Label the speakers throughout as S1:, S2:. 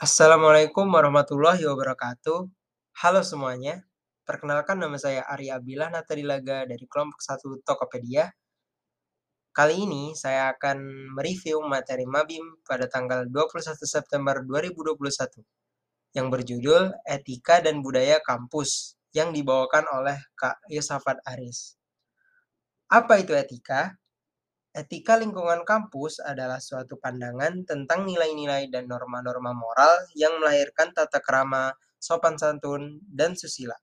S1: Assalamualaikum warahmatullahi wabarakatuh. Halo semuanya, perkenalkan nama saya Arya Abdillah Natadilaga dari kelompok 1 Tokopedia. Kali ini saya akan mereview materi Mabim pada tanggal 21 September 2021 yang berjudul Etika dan Budaya Kampus yang dibawakan oleh Kak Yosafat Aris. Apa itu etika? Etika lingkungan kampus adalah suatu pandangan tentang nilai-nilai dan norma-norma moral yang melahirkan tata krama, sopan santun, dan susila.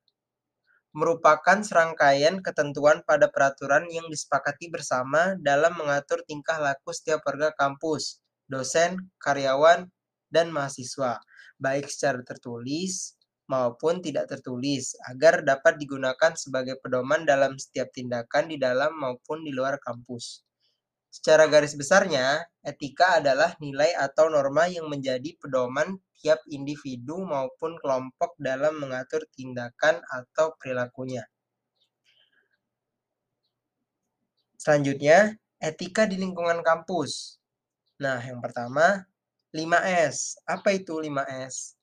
S1: Merupakan serangkaian ketentuan pada peraturan yang disepakati bersama dalam mengatur tingkah laku setiap warga kampus, dosen, karyawan, dan mahasiswa, baik secara tertulis maupun tidak tertulis, agar dapat digunakan sebagai pedoman dalam setiap tindakan di dalam maupun di luar kampus. Secara garis besarnya, etika adalah nilai atau norma yang menjadi pedoman tiap individu maupun kelompok dalam mengatur tindakan atau perilakunya. Selanjutnya, etika di lingkungan kampus. Nah, yang pertama, 5S. Apa itu 5S?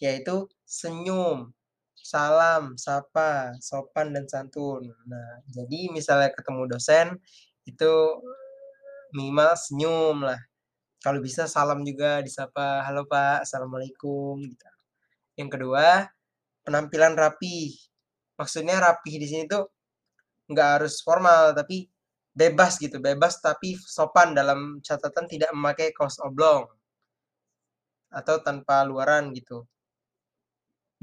S1: Yaitu senyum, salam, sapa, sopan, dan santun. Nah, jadi misalnya ketemu dosen, itu minimal senyum lah. Kalau bisa salam juga disapa, "Halo Pak, Assalamualaikum," gitu. Yang kedua, penampilan rapi. Maksudnya rapi di sini tuh nggak harus formal, tapi bebas gitu, bebas tapi sopan dalam catatan tidak memakai kaos oblong atau tanpa luaran gitu.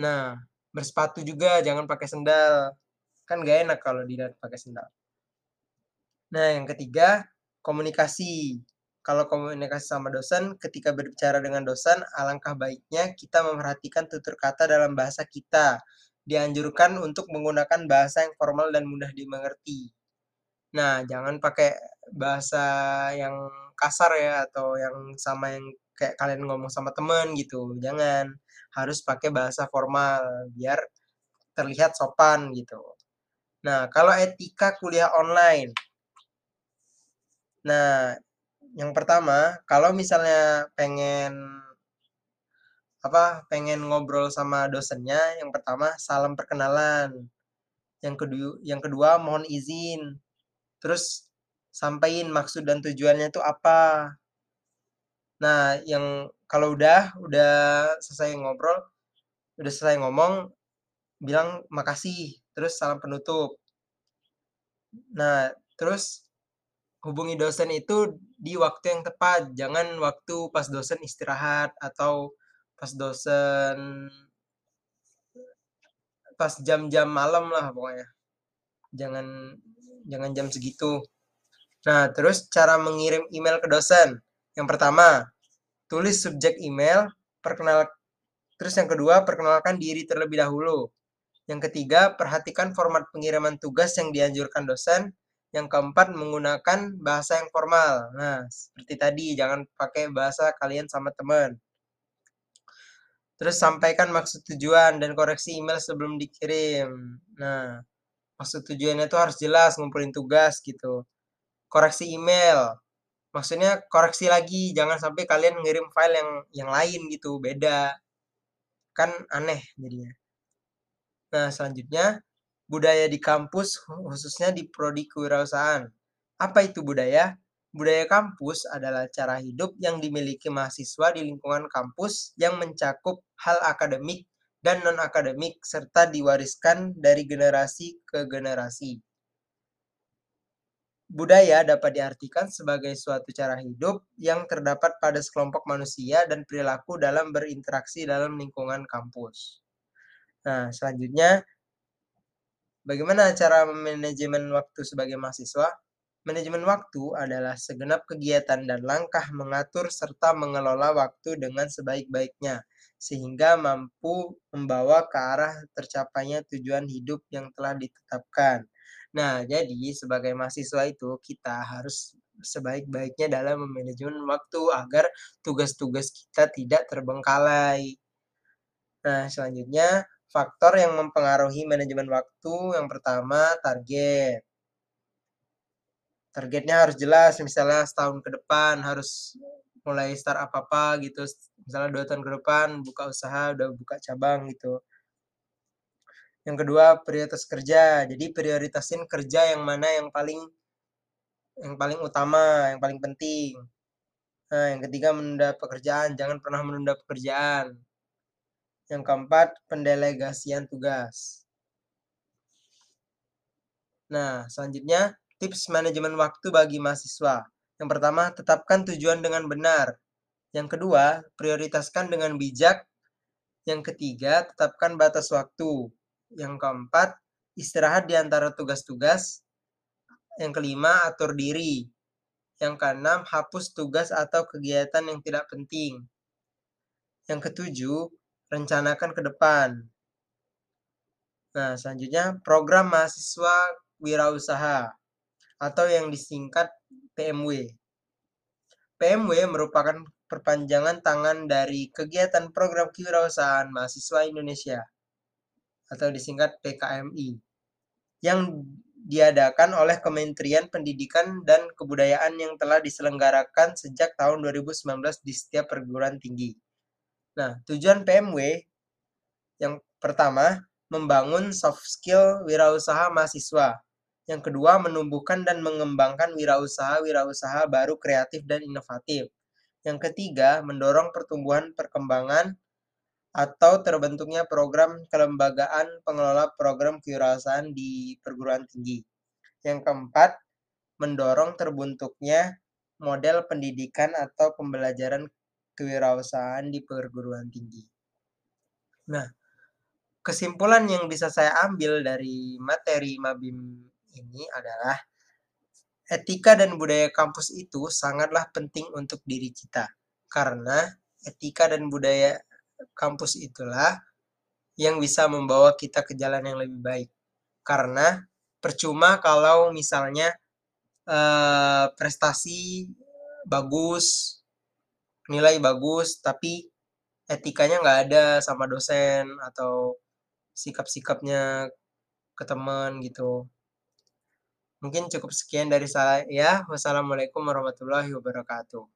S1: Nah, bersepatu juga jangan pakai sendal. Kan nggak enak kalau dilihat pakai sendal. Nah, yang ketiga, komunikasi. Kalau komunikasi sama dosen, ketika berbicara dengan dosen, alangkah baiknya kita memperhatikan tutur kata dalam bahasa kita. Dianjurkan untuk menggunakan bahasa yang formal dan mudah dimengerti. Nah, jangan pakai bahasa yang kasar ya atau yang sama yang kayak kalian ngomong sama temen gitu. Jangan. Harus pakai bahasa formal biar terlihat sopan gitu. Nah, kalau etika kuliah online, Nah, yang pertama, kalau misalnya pengen apa, pengen ngobrol sama dosennya, yang pertama salam perkenalan. Yang kedua, yang kedua mohon izin. Terus sampaikan maksud dan tujuannya itu apa. Nah, yang kalau udah udah selesai ngobrol, udah selesai ngomong, bilang makasih, terus salam penutup. Nah, terus hubungi dosen itu di waktu yang tepat, jangan waktu pas dosen istirahat atau pas dosen pas jam-jam malam lah pokoknya. Jangan jangan jam segitu. Nah, terus cara mengirim email ke dosen. Yang pertama, tulis subjek email, perkenal terus yang kedua, perkenalkan diri terlebih dahulu. Yang ketiga, perhatikan format pengiriman tugas yang dianjurkan dosen. Yang keempat, menggunakan bahasa yang formal. Nah, seperti tadi, jangan pakai bahasa kalian sama teman. Terus sampaikan maksud tujuan dan koreksi email sebelum dikirim. Nah, maksud tujuannya itu harus jelas, ngumpulin tugas gitu. Koreksi email. Maksudnya koreksi lagi, jangan sampai kalian ngirim file yang yang lain gitu, beda. Kan aneh jadinya. Nah, selanjutnya budaya di kampus khususnya di prodi kewirausahaan. Apa itu budaya? Budaya kampus adalah cara hidup yang dimiliki mahasiswa di lingkungan kampus yang mencakup hal akademik dan non-akademik serta diwariskan dari generasi ke generasi. Budaya dapat diartikan sebagai suatu cara hidup yang terdapat pada sekelompok manusia dan perilaku dalam berinteraksi dalam lingkungan kampus. Nah, selanjutnya Bagaimana cara manajemen waktu sebagai mahasiswa? Manajemen waktu adalah segenap kegiatan dan langkah mengatur serta mengelola waktu dengan sebaik-baiknya, sehingga mampu membawa ke arah tercapainya tujuan hidup yang telah ditetapkan. Nah, jadi sebagai mahasiswa itu kita harus sebaik-baiknya dalam memanajemen waktu agar tugas-tugas kita tidak terbengkalai. Nah, selanjutnya Faktor yang mempengaruhi manajemen waktu yang pertama target. Targetnya harus jelas, misalnya setahun ke depan harus mulai start apa-apa gitu, misalnya dua tahun ke depan buka usaha, udah buka cabang gitu. Yang kedua, prioritas kerja. Jadi prioritasin kerja yang mana yang paling yang paling utama, yang paling penting. Nah, yang ketiga menunda pekerjaan, jangan pernah menunda pekerjaan. Yang keempat, pendelegasian tugas. Nah, selanjutnya tips manajemen waktu bagi mahasiswa. Yang pertama, tetapkan tujuan dengan benar. Yang kedua, prioritaskan dengan bijak. Yang ketiga, tetapkan batas waktu. Yang keempat, istirahat di antara tugas-tugas. Yang kelima, atur diri. Yang keenam, hapus tugas atau kegiatan yang tidak penting. Yang ketujuh, rencanakan ke depan. Nah, selanjutnya program mahasiswa wirausaha atau yang disingkat PMW. PMW merupakan perpanjangan tangan dari kegiatan program kewirausahaan mahasiswa Indonesia atau disingkat PKMI yang diadakan oleh Kementerian Pendidikan dan Kebudayaan yang telah diselenggarakan sejak tahun 2019 di setiap perguruan tinggi. Nah, tujuan PMW yang pertama membangun soft skill wirausaha mahasiswa yang kedua, menumbuhkan dan mengembangkan wirausaha-wirausaha baru kreatif dan inovatif. Yang ketiga, mendorong pertumbuhan perkembangan atau terbentuknya program kelembagaan pengelola program kewirausahaan di perguruan tinggi. Yang keempat, mendorong terbentuknya model pendidikan atau pembelajaran kewirausahaan di perguruan tinggi. Nah, kesimpulan yang bisa saya ambil dari materi Mabim ini adalah etika dan budaya kampus itu sangatlah penting untuk diri kita. Karena etika dan budaya kampus itulah yang bisa membawa kita ke jalan yang lebih baik. Karena percuma kalau misalnya eh, prestasi bagus, nilai bagus, tapi etikanya nggak ada sama dosen atau sikap-sikapnya ke teman gitu. Mungkin cukup sekian dari saya. Wassalamualaikum warahmatullahi wabarakatuh.